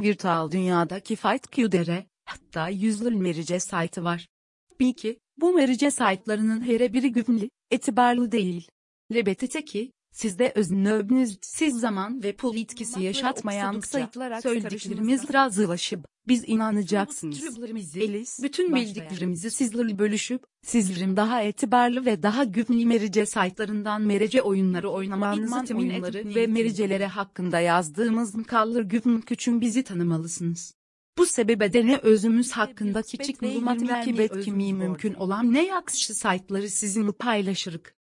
Virtual dünyadaki FightQ'dere, hatta yüzlü merice saytı var. Bil ki, bu merice saytlarının her biri güvenli, etibarlı değil. Lebetete ki, sizde öznöbünüz, siz zaman ve pul etkisi yaşatmayan sayıtlar söylediklerimiz razılaşıp, biz inanacaksınız. Elis, bütün bildiklerimizi sizlerle bölüşüp, sizlerin daha etibarlı ve daha güvenli merice saytlarından merece oyunları oynamanızı temin edip ve mericelere hakkında yazdığımız mıkallar güven küçün bizi tanımalısınız. Bu sebebe ne özümüz hakkında küçük malumat ve etkimi mümkün olan ne yakşı saytları sizinle paylaşırık.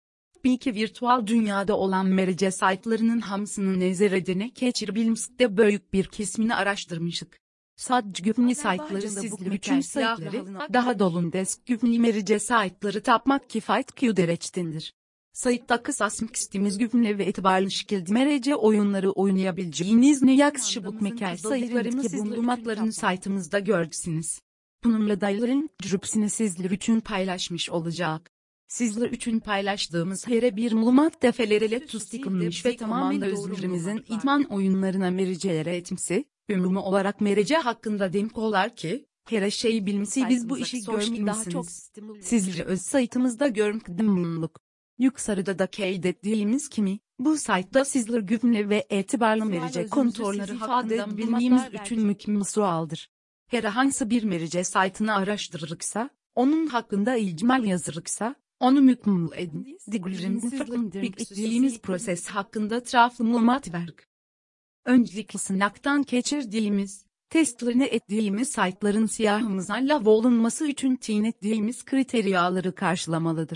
Bil ki virtual dünyada olan merice saytlarının hamsını nezeredine geçirebilmekte büyük bir kesmini araştırmışık. Sadece güvenli saytları sizler için saytları, daha dolun desk güvenli merice saytları tapmak kifayet QDRH'tindir. Sayıtta kısasmak istediğimiz güvenli ve itibarlı şekilde merece oyunları oynayabileceğiniz ne yakışı bu mekel sayılarını ki bulunmaklarını saytımızda görürsünüz. Bununla dayıların cüpsini sizler için paylaşmış olacak. Sizler için paylaştığımız her bir malumat defeleriyle tustiklanmış ve tamamen özlerimizin idman oyunlarına mericelere etmesi, ümumi olarak merece hakkında demek olar ki, her şeyi bilmesi biz bu işi görmemişsiniz. Sizleri öz saytımızda görmekten bulunduk. Yukarıda da kaydettiğimiz kimi, bu saytta sizler güvenli ve etibarlı merice kontrolleri hakkında bildiğimiz için mükemmel sualdır. Herhangi bir merice saytını araştırırıksa, onun hakkında icmal yazırıksa, onu mükemmel edin. Diglerimizin fırlandık ettiğimiz proses hakkında traflı malumat verdik. Öncelikle sınaktan geçirdiğimiz, testlerini ettiğimiz saytların siyahımıza lav olunması için tin ettiğimiz kriteriyaları karşılamalıdır.